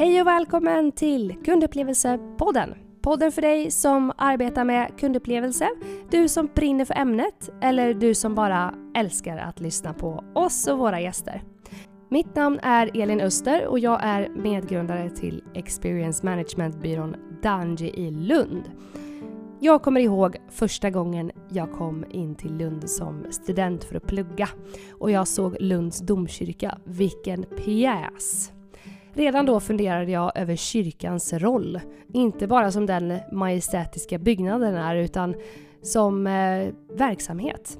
Hej och välkommen till Kundupplevelsepodden. Podden för dig som arbetar med kundupplevelse, du som brinner för ämnet eller du som bara älskar att lyssna på oss och våra gäster. Mitt namn är Elin Öster och jag är medgrundare till Experience Management-byrån Danji i Lund. Jag kommer ihåg första gången jag kom in till Lund som student för att plugga och jag såg Lunds domkyrka. Vilken pjäs! Redan då funderade jag över kyrkans roll. Inte bara som den majestätiska byggnaden är utan som eh, verksamhet.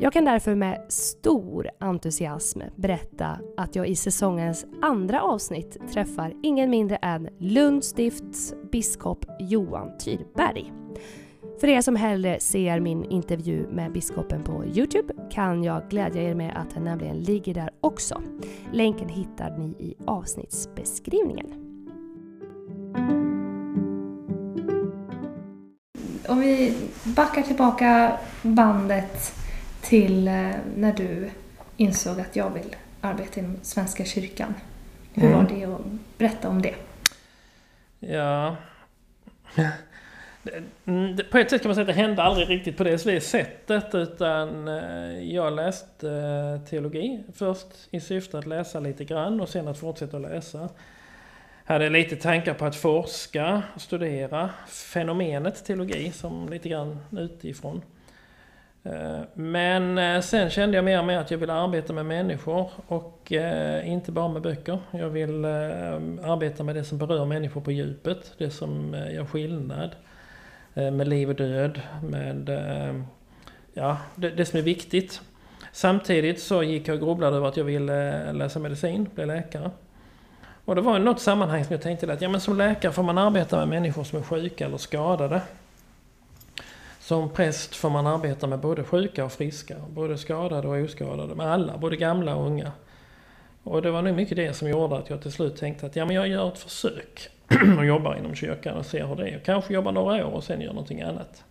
Jag kan därför med stor entusiasm berätta att jag i säsongens andra avsnitt träffar ingen mindre än Lunds stifts biskop Johan Tyrberg. För er som hellre ser min intervju med biskopen på Youtube kan jag glädja er med att den nämligen ligger där också. Länken hittar ni i avsnittsbeskrivningen. Om vi backar tillbaka bandet till eh, när du insåg att jag vill arbeta inom Svenska kyrkan. Hur Mm. var det att berätta om det? Ja... Mm, på ett sätt kan man säga att det hände aldrig riktigt på det sättet utan eh, jag läste eh, teologi först i syfte att läsa lite grann och sen att fortsätta läsa. Hade lite tankar på att forska, studera fenomenet teologi som lite grann utifrån. Eh, men sen kände jag mer och mer att jag ville arbeta med människor och inte bara med böcker. Jag vill arbeta med det som berör människor på djupet, det som gör skillnad. Eh, med liv och död, med eh, ja, det, det som är viktigt. Samtidigt så gick jag och grubblade över att jag ville läsa medicin, bli läkare. Och det var i något sammanhang som jag tänkte att ja, men som läkare får man arbeta med människor som är sjuka eller skadade. Som präst får man arbeta med både sjuka och friska, både skadade och oskadade, med alla, både gamla och unga. Och det var nog mycket det som gjorde att jag till slut tänkte att ja, men jag gör ett försök och jobbar inom kyrkan och ser hur det är. Kanske jobbar några år och sen gör någonting annat.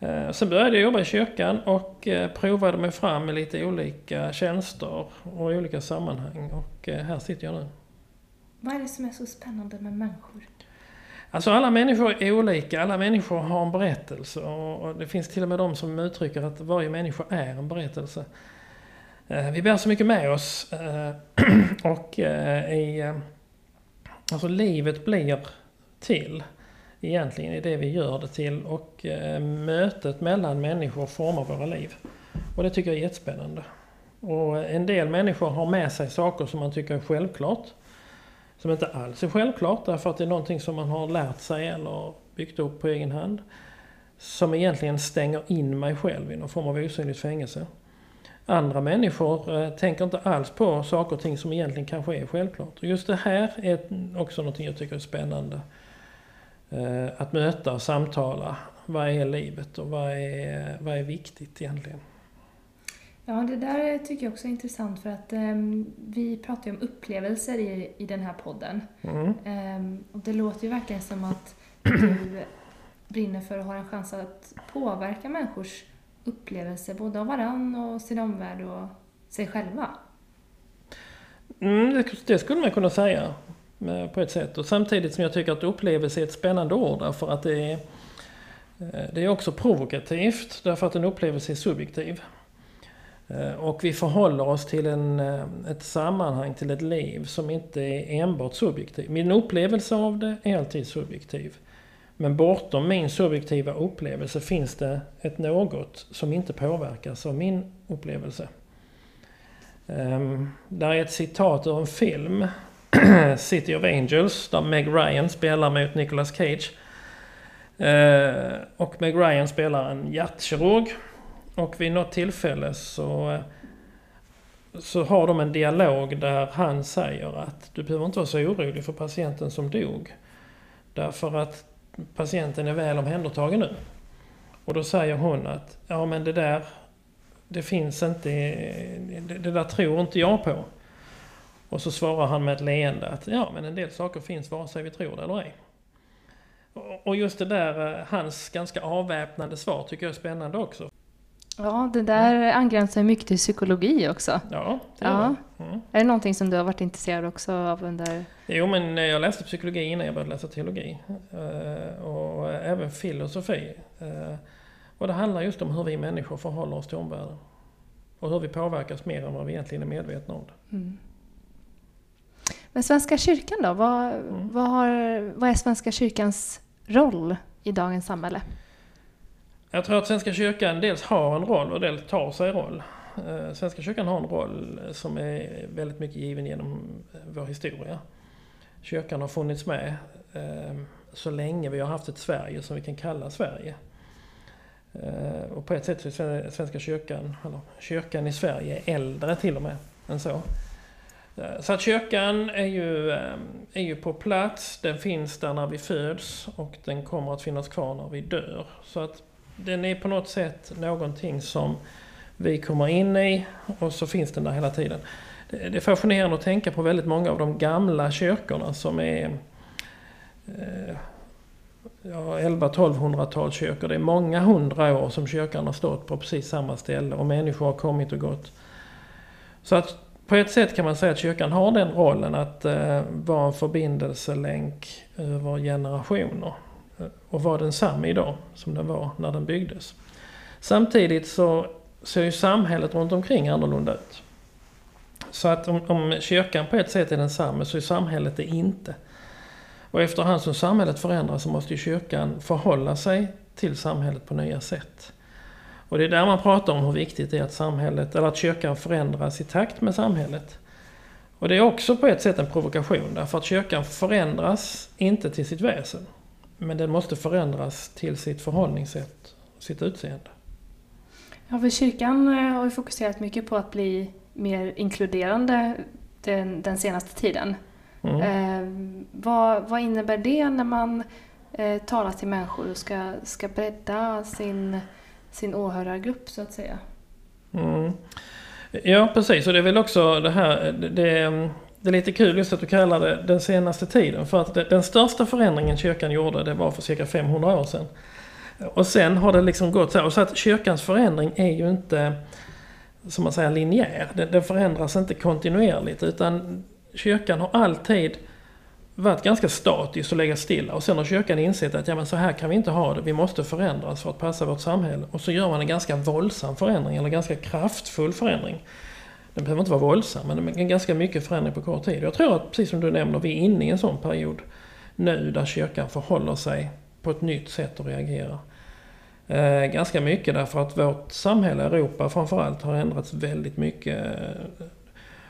Eh, Sen började jag jobba i kyrkan och eh, provade mig fram med lite olika tjänster och i olika sammanhang. Och eh, här sitter jag nu. Vad är det som är så spännande med människor? Alltså alla människor är olika, alla människor har en berättelse och det finns till och med de som uttrycker att varje människa är en berättelse. Vi bär så mycket med oss och i, alltså livet blir till egentligen i det vi gör det till och eh, mötet mellan människor formar våra liv. Och det tycker jag är jättespännande. Och en del människor har med sig saker som man tycker är självklart som inte alls är självklart därför att det är någonting som man har lärt sig eller byggt upp på egen hand. Som egentligen stänger in mig själv i någon form av osynligt fängelse. Andra människor eh, tänker inte alls på saker och ting som egentligen kanske är självklart. Och just det här är också någonting jag tycker är spännande. Eh, att möta och samtala. Vad är livet och vad är, vad är viktigt egentligen? Ja, det där tycker jag också är intressant för att ehm, vi pratar ju om upplevelser i, i den här podden. Mm. Ehm, och det låter ju verkligen som att du brinner för och har en chans att påverka människors upplevelse både av varann och sin omvärld och sig själva. Mm, det, det skulle man kunna säga eh, på ett sätt. Och samtidigt som jag tycker att upplevelse är ett spännande ord därför att det är, eh, det är också provokativt därför att en upplevelse är subjektiv. Eh, och vi förhåller oss till en, ett sammanhang, till ett liv som inte är enbart subjektiv. Min upplevelse av det är alltid subjektiv. Men bortom min subjektiva upplevelse finns det ett något som inte påverkas av min upplevelse. Um, där är ett citat ur en film, City of Angels, där Meg Ryan spelar mot Nicolas Cage. Uh, och Meg Ryan spelar en hjärtkirurg. Och vid något tillfälle så, så har de en dialog där han säger att du behöver inte vara så orolig för patienten som dog. Därför att patienten är väl omhändertagen nu. Och då säger hon att ja men det där det finns inte, det, det där tror inte jag på. Och så svarar han med ett leende att ja men en del saker finns vare sig vi tror det eller ej. Och- just det där, eh, hans ganska avväpnande svar tycker jag är spännande också. Ja, det där angränsar mycket till psykologi också. Ja, det Ja. är det. Mm. Är det någonting som du har varit intresserad också av under... Jo, men jag läste psykologi innan jag började läsa teologi. Eh, Och även filosofi. Eh, Och det handlar just om hur vi människor förhåller oss till omvärlden. Och hur vi påverkas mer än vad vi egentligen är medvetna om. Mm. Men Svenska kyrkan då? Vad, Mm. vad, har, vad är Svenska kyrkans roll i dagens samhälle? Jag tror att Svenska kyrkan dels har en roll och dels tar sig roll. Eh, Svenska kyrkan har en roll som är väldigt mycket given genom eh, vår historia. Kyrkan har funnits med eh, så länge vi har haft ett Sverige som vi kan kalla Sverige. Och på ett sätt så är Svenska kyrkan, eller kyrkan i Sverige, äldre till och med än så. Så att kyrkan är ju, är ju på plats, den finns där när vi föds och den kommer att finnas kvar när vi dör. Så att den är på något sätt någonting som vi kommer in i och så finns den där hela tiden. Det är fascinerande att tänka på väldigt många av de gamla kyrkorna som är eh, ja, 11-1200-talskyrkor. Det är många hundra år som kyrkan har stått på precis samma ställe och människor har kommit och gått. Så att på ett sätt kan man säga att kyrkan har den rollen att eh, vara en förbindelselänk över generationer. Eh, och vara densamma idag som den var när den byggdes. Samtidigt så ser ju samhället runt omkring annorlunda ut. Så att om, om kyrkan på ett sätt är densamma så är samhället det inte. Och efterhand som samhället förändras så måste ju kyrkan förhålla sig till samhället på nya sätt. Och det är där man pratar om hur viktigt det är att samhället, eller att kyrkan förändras i takt med samhället. Och det är också på ett sätt en provokation därför att kyrkan förändras inte till sitt väsen. Men den måste förändras till sitt förhållningssätt, sitt utseende. Ja, för kyrkan eh, har ju fokuserat mycket på att bli mer inkluderande den, den senaste tiden. Mm. Eh, vad, vad innebär det när man eh, talar till människor och ska, ska bredda sin, sin åhörargrupp så att säga? Mm. Ja precis och det är väl också det här, det, det, det är lite kul just att du kallar det den senaste tiden. För att det, den största förändringen kyrkan gjorde det var för cirka 500 år sedan. Och sen har det liksom gått så här. Och så att kyrkans förändring är ju inte som man säger linjär. Den, den förändras inte kontinuerligt utan kyrkan har alltid varit ganska statisk och legat stilla. Och sen har kyrkan insett att ja, men så här kan vi inte ha det. Vi måste förändras för att passa vårt samhälle. Och så gör man en ganska våldsam förändring, eller ganska kraftfull förändring. Den behöver inte vara våldsam, men det är ganska mycket förändring på kort tid. Jag tror att, precis som du nämner, vi är inne i en sån period nu där kyrkan förhåller sig på ett nytt sätt och reagerar. Eh, ganska mycket därför att vårt samhälle, Europa framförallt, har ändrats väldigt mycket eh,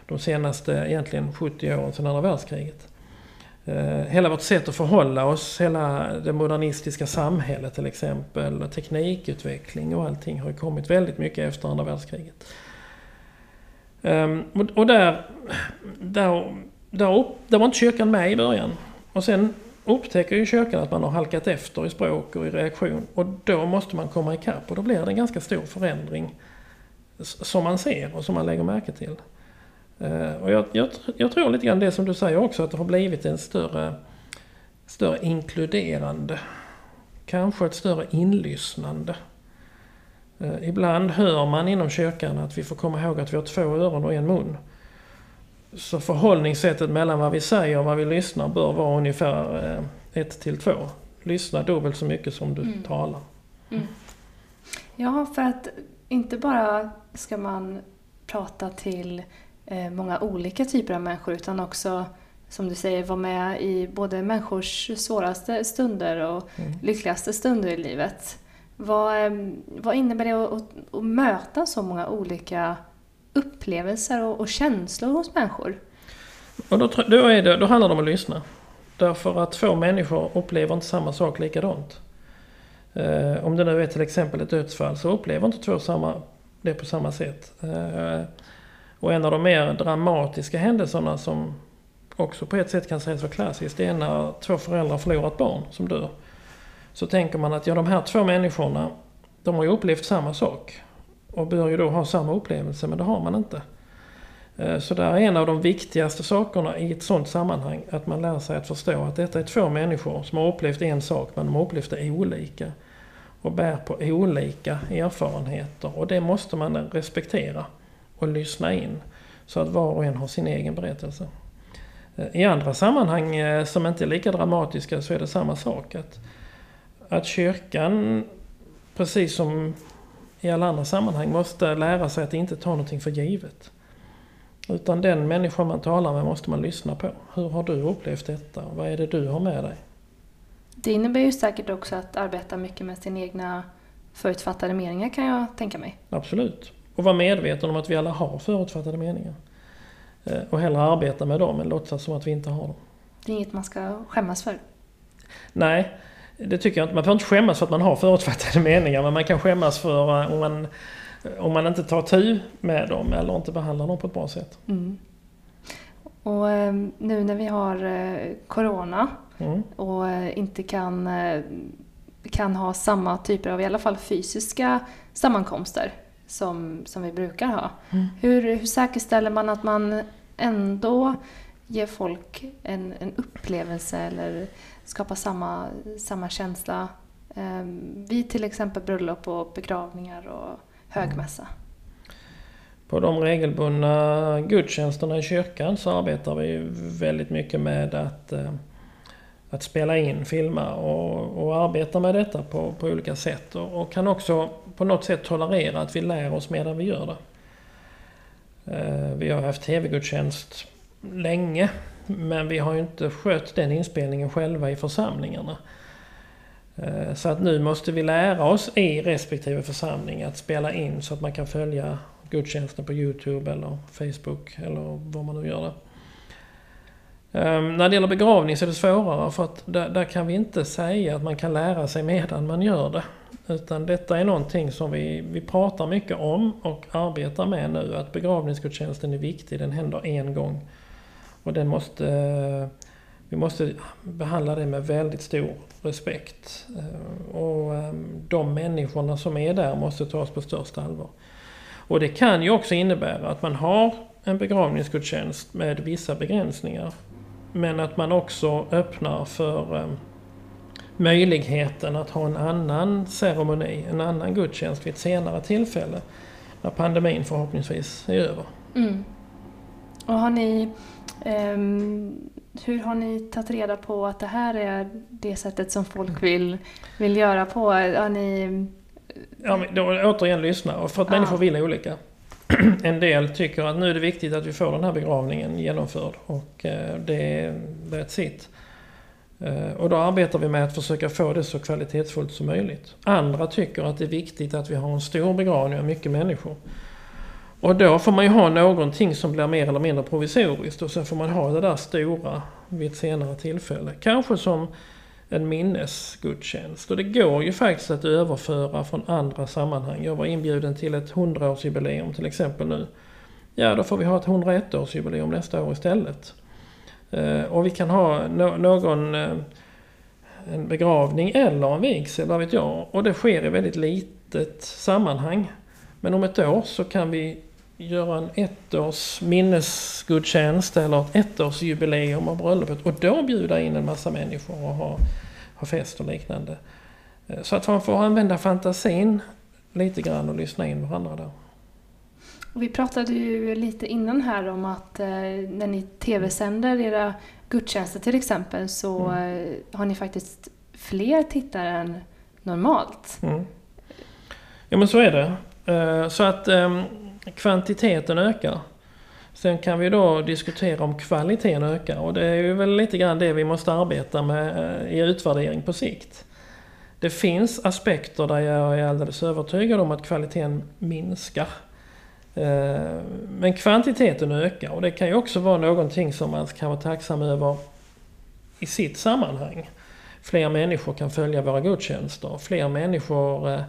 de senaste egentligen 70 åren sedan andra världskriget. Eh, hela vårt sätt att förhålla oss, hela det modernistiska samhället till exempel, teknikutveckling och allting har ju kommit väldigt mycket efter andra världskriget. Ehm, och, och där, där, där, upp, där var inte kyrkan med i början. Och sen upptäcker ju kyrkan att man har halkat efter i språk och i reaktion. Och då måste man komma ikapp och då blir det en ganska stor förändring som man ser och som man lägger märke till. Ehm, och jag, jag, jag tror lite grann det som du säger också, att det har blivit en större, större inkluderande. Kanske ett större inlyssnande. Eh, Ibland hör man inom kyrkan att vi får komma ihåg att vi har två öron och en mun. Så förhållningssättet mellan vad vi säger och vad vi lyssnar bör vara ungefär eh, ett till två. Lyssna dubbelt så mycket som du Mm. talar. Ja, för att inte bara ska man prata till eh, många olika typer av människor utan också, som du säger, vara med i både människors svåraste stunder och Mm. lyckligaste stunder i livet. Vad, ehm, vad innebär det att, att, att möta så många olika upplevelser och, och känslor hos människor? Och då, då, är det, då handlar det om att lyssna. Därför att två människor upplever inte samma sak likadant. Eh, om det nu är till exempel ett dödsfall så upplever inte två samma, det på samma sätt. Eh, och en av de mer dramatiska händelserna som också på ett sätt kan sägas vara klassiskt, det är när två föräldrar förlorar ett barn som dör. Så tänker man att ja, de här två människorna, de har ju upplevt samma sak. Och bör ju då ha samma upplevelse, men det har man inte. Eh, så det är en av de viktigaste sakerna i ett sådant sammanhang. Att man lär sig att förstå att detta är två människor som har upplevt en sak men de har upplevt det olika. och bär på olika erfarenheter och det måste man respektera och lyssna in så att var och en har sin egen berättelse. Eh, I andra sammanhang eh, som inte är lika dramatiska så är det samma sak. Att, att kyrkan, precis som i alla andra sammanhang, måste lära sig att inte ta någonting för givet. Utan den människa man talar med måste man lyssna på. Hur har du upplevt detta? Vad är det du har med dig? Det innebär ju säkert också att arbeta mycket med sina egna förutfattade meningar kan jag tänka mig. Absolut. Och vara medveten om att vi alla har förutfattade meningar. Eh, och hellre arbeta med dem än låtsas som att vi inte har dem. Det är inget man ska skämmas för? Nej, det tycker jag inte. Man får inte skämmas för att man har förutfattade meningar men man kan skämmas för eh, om man, om man inte tar tur med dem eller inte behandlar dem på ett bra sätt. Mm. Och eh, nu när vi har Corona mm. och inte kan, kan ha samma typer av i alla fall fysiska sammankomster som, som vi brukar ha. Mm. Hur, hur säkerställer man att man ändå ger folk en, en upplevelse eller skapa samma, samma känsla eh, vid till exempel bröllop och begravningar och högmässa? Mm. På de regelbundna gudstjänsterna i kyrkan så arbetar vi väldigt mycket med att eh, att spela in, filma och, och arbeta med detta på, på olika sätt. Och, och, kan också på något sätt tolerera att vi lär oss medan vi gör det. Eh, vi har haft tv-gudstjänst länge men vi har ju inte skött den inspelningen själva i församlingarna. Eh, så att nu måste vi lära oss i respektive församling att spela in så att man kan följa gudstjänsten på Youtube eller Facebook eller vad man nu gör det. Um, när det gäller begravning så är det svårare för att där, där, kan vi inte säga att man kan lära sig medan man gör det. Utan detta är någonting som vi, vi pratar mycket om och arbetar med nu. Att begravningsgudstjänsten är viktig, den händer en gång. Och den måste, eh, vi måste behandla det med väldigt stor respekt. Eh, och ehm, de människorna som är där måste tas på största allvar. Och det kan ju också innebära att man har en begravningsgudstjänst med vissa begränsningar. Men att man också öppnar för ehm, möjligheten att ha en annan ceremoni, en annan gudstjänst vid ett senare tillfälle. När pandemin förhoppningsvis är över. Mm. Och har ni, eh, hur har ni tagit reda på att det här är det sättet som folk vill, vill göra på? Har ni... Ja, då, återigen lyssna, för att ah. människor vill olika. en del tycker att nu är det viktigt att vi får den här begravningen genomförd och eh, det är that's it. Eh, och då arbetar vi med att försöka få det så kvalitetsfullt som möjligt. Andra tycker att det är viktigt att vi har en stor begravning av mycket människor. Och då får man ju ha någonting som blir mer eller mindre provisoriskt och sen får man ha det där stora vid ett senare tillfälle. Kanske som en minnesgudstjänst. Och det går ju faktiskt att överföra från andra sammanhang. Jag var inbjuden till ett 100-årsjubileum till exempel nu. Ja, då får vi ha ett 101-årsjubileum nästa år istället. Eh, och vi kan ha någon eh, en begravning eller en vigsel, vad vet jag. Och det sker i väldigt litet sammanhang. Men om ett år så kan vi göra en ettårs minnesgudstjänst eller ett ettårsjubileum av bröllopet och då bjuda in en massa människor och ha, ha fest och liknande. Eh, så att man får använda fantasin lite grann och lyssna in varandra där. Vi pratade ju lite innan här om att eh, när ni tv-sänder era gudstjänster till exempel så mm. Eh, har ni faktiskt fler tittare än normalt. Mm. Ja men så är det. Så att ehm, kvantiteten ökar. Sen kan vi då diskutera om kvaliteten ökar och det är ju väl lite grann det vi måste arbeta med eh, i utvärdering på sikt. Det finns aspekter där jag är alldeles övertygad om att kvaliteten minskar. Eh, men kvantiteten ökar och det kan ju också vara någonting som man kan vara tacksam över i sitt sammanhang. Fler människor kan följa våra gudstjänster, fler människor eh,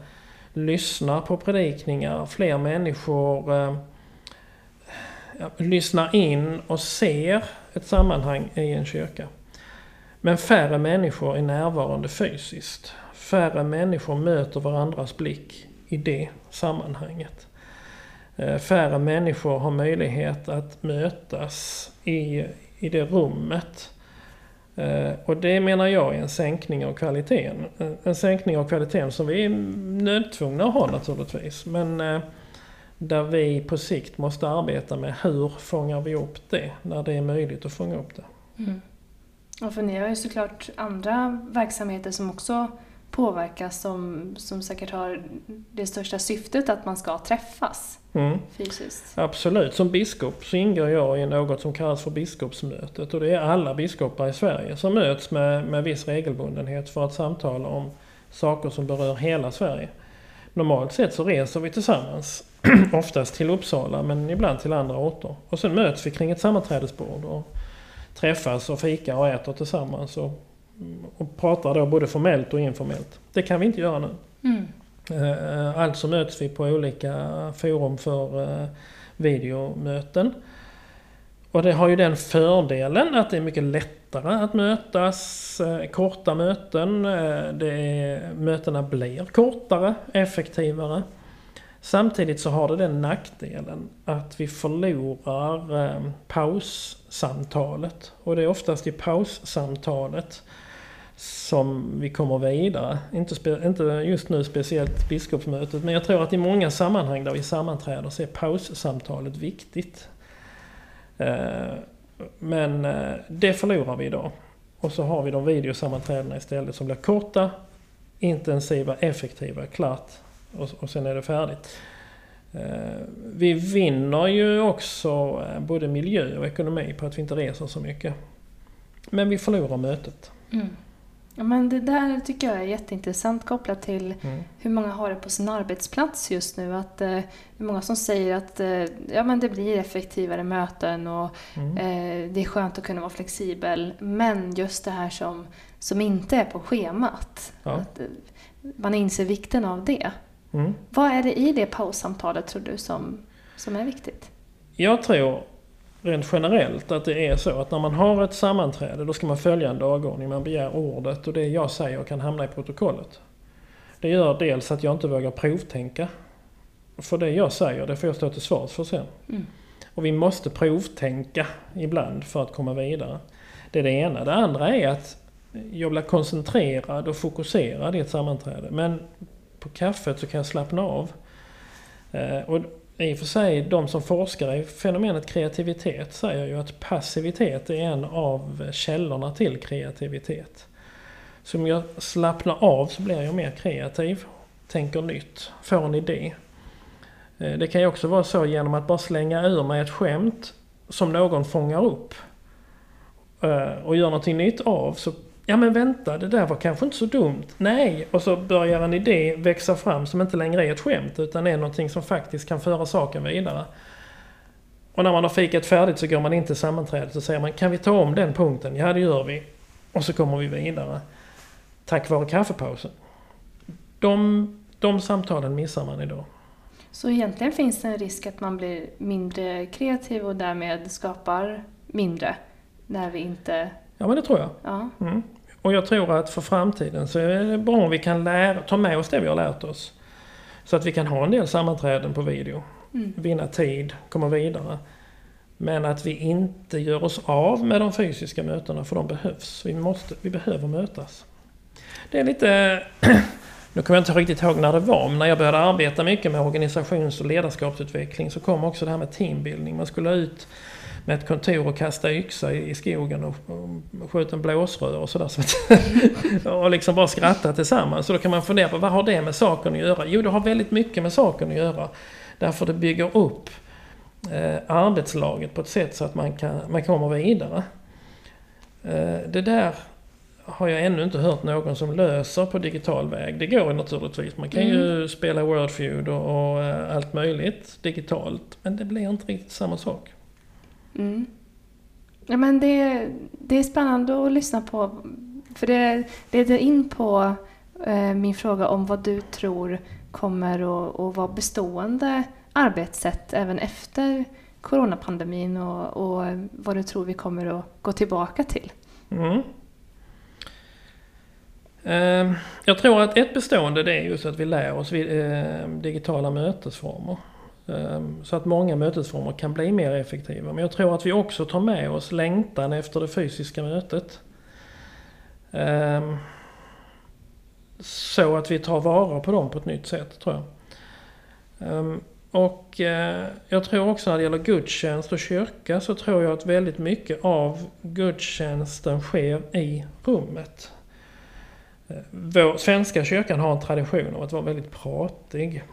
lyssnar på predikningar, fler människor eh, lyssnar in och ser ett sammanhang i en kyrka. Men färre människor är närvarande fysiskt. Färre människor möter varandras blick i det sammanhanget. Eh, färre människor har möjlighet att mötas i, i det rummet. Eh, och det menar jag är en sänkning av kvaliteten. En sänkning av kvaliteten som vi är nödtvungna att ha naturligtvis. Men eh, där vi på sikt måste arbeta med hur fångar vi upp det när det är möjligt att fånga upp det. Mm. Och för ni har ju såklart andra verksamheter som också påverkas som, som säkert har det största syftet att man ska träffas mm. fysiskt. Absolut. Som biskop så ingår jag i något som kallas för biskopsmötet och det är alla biskopar i Sverige som möts med, med viss regelbundenhet för att samtala om saker som berör hela Sverige. Normalt sett så reser vi tillsammans, oftast till Uppsala men ibland till andra orter. Och sen möts vi kring ett sammanträdesbord och träffas och fika och äter tillsammans och och pratar då både formellt och informellt. Det kan vi inte göra nu. Mm. Alltså möts vi på olika forum för eh, videomöten. Och det har ju den fördelen att det är mycket lättare att mötas, eh, korta möten. Det är, mötena blir kortare, effektivare. Samtidigt så har det den nackdelen att vi förlorar paussamtalet. Och det är oftast i paussamtalet som vi kommer vidare. Inte, spe, inte just nu speciellt biskopsmötet men jag tror att i många sammanhang där vi sammanträder så är paussamtalet viktigt. Eh, men eh, det förlorar vi idag. Och så har vi de videosammanträdena istället som blir korta, intensiva, effektiva, klart och, och sen är det färdigt. Eh, vi vinner ju också både miljö och ekonomi på att vi inte reser så mycket. Men vi förlorar mötet. Mm. Ja, men det där tycker jag är jätteintressant kopplat till mm. hur många har det på sin arbetsplats just nu. Att, eh, det är många som säger att eh, ja, men det blir effektivare möten och mm. eh, det är skönt att kunna vara flexibel. Men just det här som, som inte är på schemat. Ja. Att, eh, man inser vikten av det. Mm. Vad är det i det paussamtalet tror du som, som är viktigt? Jag tror rent generellt att det är så att när man har ett sammanträde då ska man följa en dagordning. Man begär ordet och det jag säger kan hamna i protokollet. Det gör dels att jag inte vågar provtänka. För det jag säger det får jag stå till svars för sen. Mm. Och vi måste provtänka ibland för att komma vidare. Det är det ena. Det andra är att jag blir koncentrerad och fokuserad i ett sammanträde. Men på kaffet så kan jag slappna av. Eh, och i och för sig, de som forskar i fenomenet kreativitet säger ju att passivitet är en av källorna till kreativitet. Så om jag slappnar av så blir jag mer kreativ, tänker nytt, får en idé. Eh, det kan ju också vara så genom att bara slänga ur mig ett skämt som någon fångar upp eh, och gör någonting nytt av så Ja men vänta, det där var kanske inte så dumt. Nej, och så börjar en idé växa fram som inte längre är ett skämt utan är någonting som faktiskt kan föra saken vidare. Och när man har fikat färdigt så går man in till sammanträdet och säger man kan vi ta om den punkten? Ja det gör vi. Och så kommer vi vidare. Tack vare kaffepausen. De, de samtalen missar man idag. Så egentligen finns det en risk att man blir mindre kreativ och därmed skapar mindre när vi inte Ja men det tror jag. Ja. Mm. Och jag tror att för framtiden så är det bra om vi kan lära, ta med oss det vi har lärt oss. Så att vi kan ha en del sammanträden på video. Mm. Vinna tid, komma vidare. Men att vi inte gör oss av med de fysiska mötena för de behövs. Vi, måste, vi behöver mötas. Det är lite... Nu kommer jag inte riktigt ihåg när det var, men när jag började arbeta mycket med organisations och ledarskapsutveckling så kom också det här med teambuilding. Man skulle ut med ett kontor och kasta yxa i, skogen och, och skjuta en blåsrör och sådär. Så och liksom bara skratta tillsammans. Så då kan man fundera på vad har det med saken att göra? Jo, det har väldigt mycket med saken att göra. Därför det bygger upp eh, arbetslaget på ett sätt så att man, kan, man kommer vidare. Eh, det där har jag ännu inte hört någon som löser på digital väg. Det går naturligtvis. Man kan mm. ju spela Wordfeud och, och eh, allt möjligt digitalt. Men det blir inte riktigt samma sak. Mm. Ja, men det, det är spännande att lyssna på. För det leder in på eh, min fråga om vad du tror kommer att, att vara bestående arbetssätt även efter coronapandemin och, och vad du tror vi kommer att gå tillbaka till. Mm. Ehm, jag tror att ett bestående det är just att vi lär oss eh, digitala mötesformer. Ehm, så att många mötesformer kan bli mer effektiva. Men jag tror att vi också tar med oss längtan efter det fysiska mötet. Ehm, så att vi tar vara på dem på ett nytt sätt tror jag. Ehm, och eh, jag tror också när det gäller gudstjänst och kyrka så tror jag att väldigt mycket av gudstjänsten sker i rummet. Eh, vår svenska kyrkan har en tradition av att vara väldigt pratig.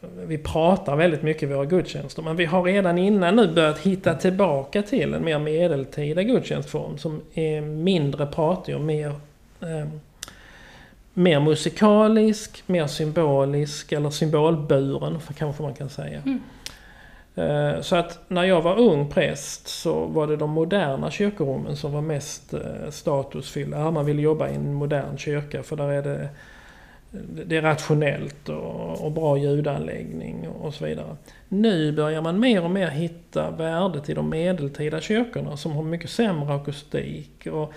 Vi pratar väldigt mycket i våra gudstjänster men vi har redan innan nu börjat hitta tillbaka till en mer medeltida gudstjänstform som är mindre pratig och mer eh, mer musikalisk, mer symbolisk eller symbolburen kanske man kan säga. Mm. Eh, så att när jag var ung präst så var det de moderna kyrkorummen som var mest eh, statusfyllda. Man vill jobba i en modern kyrka för där är det, det är rationellt och, och bra ljudanläggning och så vidare. Nu börjar man mer och mer hitta värdet i de medeltida kyrkorna som har mycket sämre akustik och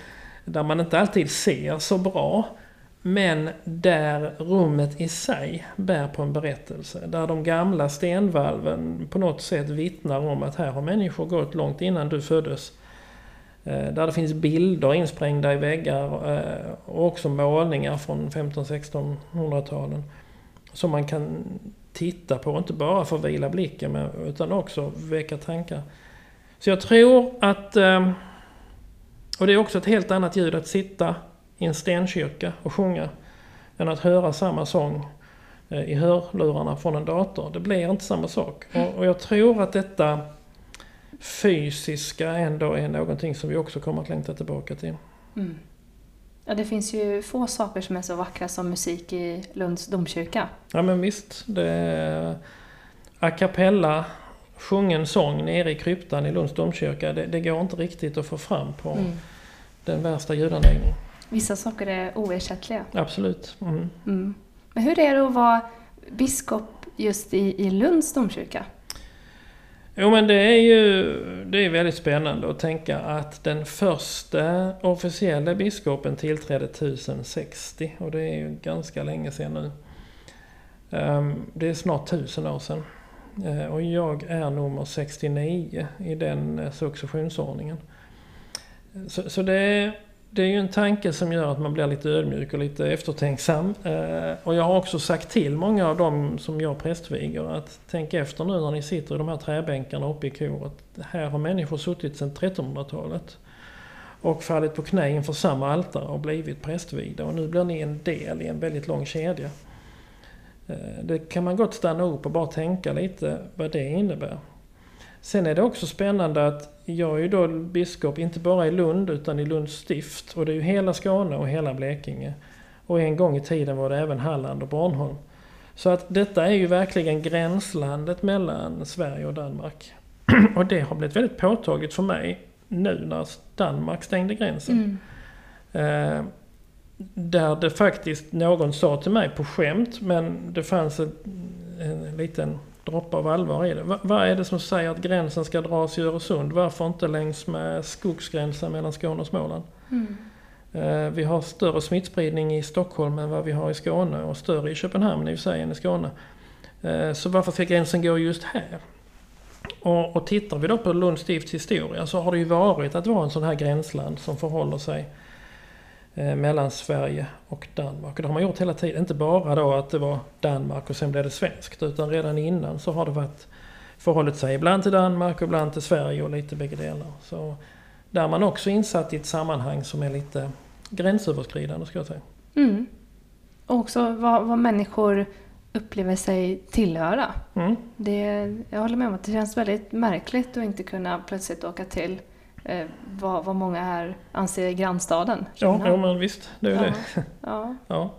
där man inte alltid ser så bra. Men där rummet i sig bär på en berättelse. Där de gamla stenvalven på något sätt vittnar om att här har människor gått långt innan du föddes. Eh, där det finns bilder insprängda i väggar eh, och också målningar från 1500-1600-talen. Som man kan titta på, inte bara för att vila blicken utan också väcka tankar. Så jag tror att... Ehm, och det är också ett helt annat ljud att sitta i en stenkyrka och sjunga än att höra samma sång eh, i hörlurarna från en dator. Det blir inte samma sak. Och jag tror att detta fysiska ändå är någonting som vi också kommer att längta tillbaka till. Mm. Ja, det finns ju få saker som är så vackra som musik i Lunds domkyrka. Ja men visst. Det är a cappella, sjungen sång nere i kryptan i Lunds domkyrka. Det, det går inte riktigt att få fram på mm. den värsta ljudanläggningen. Vissa saker är oersättliga. Absolut. Mm. Mm. Men hur är det att vara biskop just i, i Lunds domkyrka? Jo men det är ju det är väldigt spännande att tänka att den första officiella biskopen tillträdde 1060 och det är ju ganska länge sedan nu. Ehm, det är snart tusen år sedan. Eh, och jag är nummer 69 i den eh, successionsordningen. Så, så det är det är ju en tanke som gör att man blir lite ödmjuk och lite eftertänksam. Eh, och jag har också sagt till många av dem som jag prästviger att tänk efter nu när ni sitter i de här träbänkarna uppe i koret. Här har människor suttit sedan 1300-talet och fallit på knä inför samma altare och blivit prästvigda. Och nu blir ni en del i en väldigt lång kedja. Eh, det kan man gott stanna upp och bara tänka lite vad det innebär. Sen är det också spännande att jag är ju då biskop inte bara i Lund utan i Lunds stift. Och det är ju hela Skåne och hela Blekinge. Och en gång i tiden var det även Halland och Bornholm. Så att detta är ju verkligen gränslandet mellan Sverige och Danmark. och det har blivit väldigt påtagligt för mig nu när Danmark stängde gränsen. Mm. Eh, där det faktiskt, någon sa till mig på skämt, men det fanns en, en liten droppe av allvar i det. Va, vad är det som säger att gränsen ska dras i Öresund? Varför inte längs med skogsgränsen mellan Skåne och Småland? Mm. Eh, vi har större smittspridning i Stockholm än vad vi har i Skåne och större i Köpenhamn i och för sig än i Skåne. Eh, så varför ska gränsen gå just här? Och, och tittar vi då på Lunds stifts historia så har det ju varit att vara en sån här gränsland som förhåller sig mellan Sverige och Danmark. Och det har man gjort hela tiden. Inte bara då att det var Danmark och sen blev det svenskt. Utan redan innan så har det varit förhållit sig ibland till Danmark och ibland till Sverige och lite bägge delar. Så där är man också insatt i ett sammanhang som är lite gränsöverskridande skulle jag säga. Mm. Och också vad, vad människor upplever sig tillhöra. Mm. Det, jag håller med om att det känns väldigt märkligt att inte kunna plötsligt åka till eh, vad, vad många här anser är grannstaden. Ja, ja, men visst, det är ja. det. Ja. ja.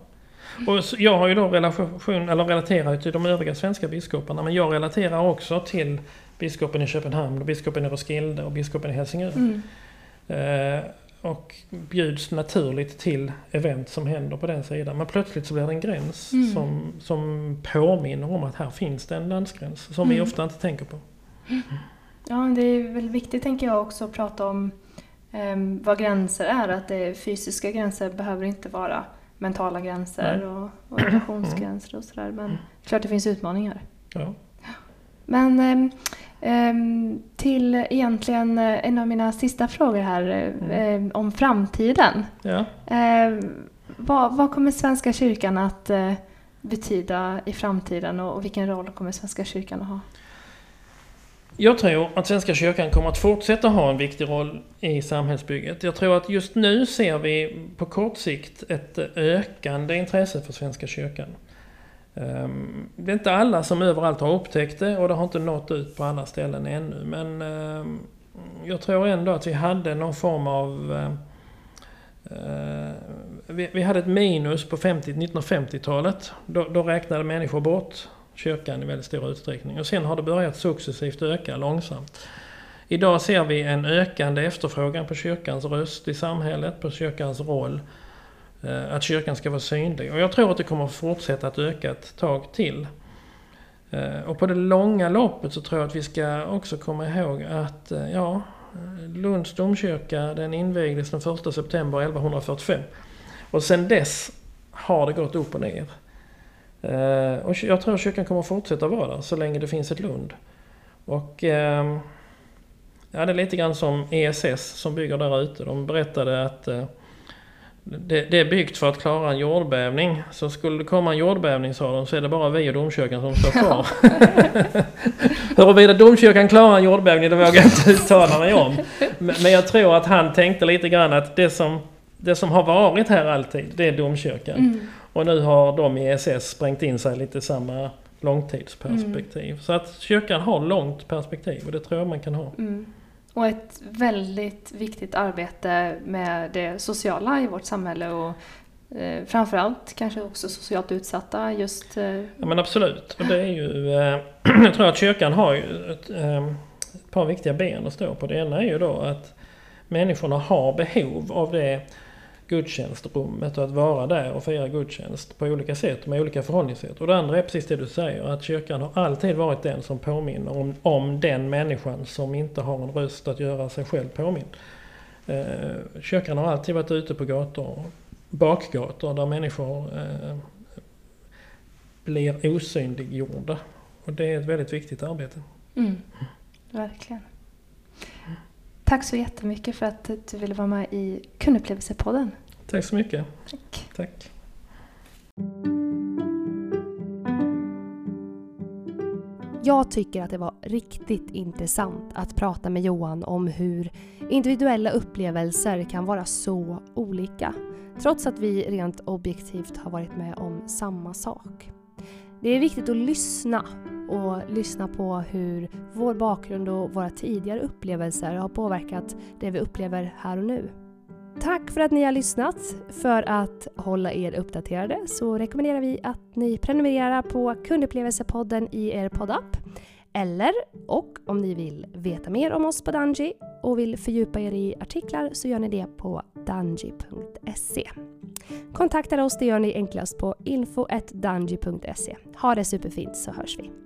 Och jag har ju då relation, eller relaterar till de övriga svenska biskoparna, men jag relaterar också till biskopen i Köpenhamn, och biskopen i Roskilde och biskopen i Helsingör. Mm. Eh, och bjuds naturligt till event som händer på den sidan. Men plötsligt så blir det en gräns mm. som, som påminner om att här finns det en landsgräns som mm. vi ofta inte tänker på. Ja, det är väl viktigt tänker jag också att prata om um, vad gränser är. Att det fysiska gränser behöver inte vara mentala gränser och, och, relationsgränser och sådär. Men mm. klart det finns utmaningar. Ja. Men um, Ehm, till egentligen eh, en av mina sista frågor här Mm. eh, om framtiden. Ja. Ehm, vad, vad kommer Svenska kyrkan att eh, betyda i framtiden och, och vilken roll kommer Svenska kyrkan att ha? Jag tror att Svenska kyrkan kommer att fortsätta ha en viktig roll i samhällsbygget. Jag tror att just nu ser vi på kort sikt ett ökande intresse för Svenska kyrkan. Ehm, det är inte alla som överallt har upptäckt det och det har inte nått ut på alla ställen ännu. Men ehm, jag tror ändå att vi hade någon form av... Eh, eh, vi vi hade ett minus på 50 1950-talet. Då, då räknade människor bort kyrkan i väldigt stor utsträckning. Och sen har det börjat successivt öka långsamt. Idag ser vi en ökande efterfrågan på kyrkans röst i samhället, på kyrkans roll. Eh, att kyrkan ska vara synlig. Och jag tror att det kommer att fortsätta att öka ett tag till. Eh, och på det långa loppet så tror jag att vi ska också komma ihåg att eh, ja, Lunds domkyrka den invigdes den 1 september 1145. Och sen dess har det gått upp och ner. Eh, och jag tror att kyrkan kommer fortsätta vara där så länge det finns ett Lund. Och ehm, ja, det är lite grann som ESS som bygger där ute. De berättade att eh, det, det är byggt för att klara en jordbävning. Så skulle det komma en jordbävning sa de så är det bara vi och domkyrkan som står kvar. Huruvida domkyrkan klarar en jordbävning det vågar jag inte uttala mig om. Men men jag tror att han tänkte lite grann att det som, det som har varit här alltid, det är domkyrkan. Mm. Och nu har de i ESS sprängt in sig lite i samma långtidsperspektiv. Så att kyrkan har långt perspektiv och det tror jag man kan ha. Mm. Och ett väldigt viktigt arbete med det sociala i vårt samhälle och eh, framförallt kanske också socialt utsatta just eh, Ja men absolut. Och det är ju, eh, jag tror att kyrkan har ju ett, eh, ett par viktiga ben att stå på. Det ena är ju då att människorna har behov av det gudstjänstrummet och att vara där och fira gudstjänst på olika sätt med olika förhållningssätt. Och det andra är precis det du säger, att kyrkan har alltid varit den som påminner om, om den människan som inte har en röst att göra sig själv påmind. Eh, kyrkan har alltid varit ute på gator, bakgator där människor eh, blir osynliggjorda. Och det är ett väldigt viktigt arbete. Mm, verkligen. Tack så jättemycket för att du ville vara med i Kundupplevelsepodden. Tack så mycket. Tack. Tack. Jag tycker att det var riktigt intressant att prata med Johan om hur individuella upplevelser kan vara så olika. Trots att vi rent objektivt har varit med om samma sak. Det är viktigt att lyssna och lyssna på hur vår bakgrund och våra tidigare upplevelser har påverkat det vi upplever här och nu. Tack för att ni har lyssnat. För att hålla er uppdaterade så rekommenderar vi att ni prenumererar på Kundupplevelsepodden i er poddapp. Eller, och om ni vill veta mer om oss på Danji och vill fördjupa er i artiklar så gör ni det på danji.se. Kontakta oss det gör ni enklast på info.danji.se. Ha det superfint så hörs vi.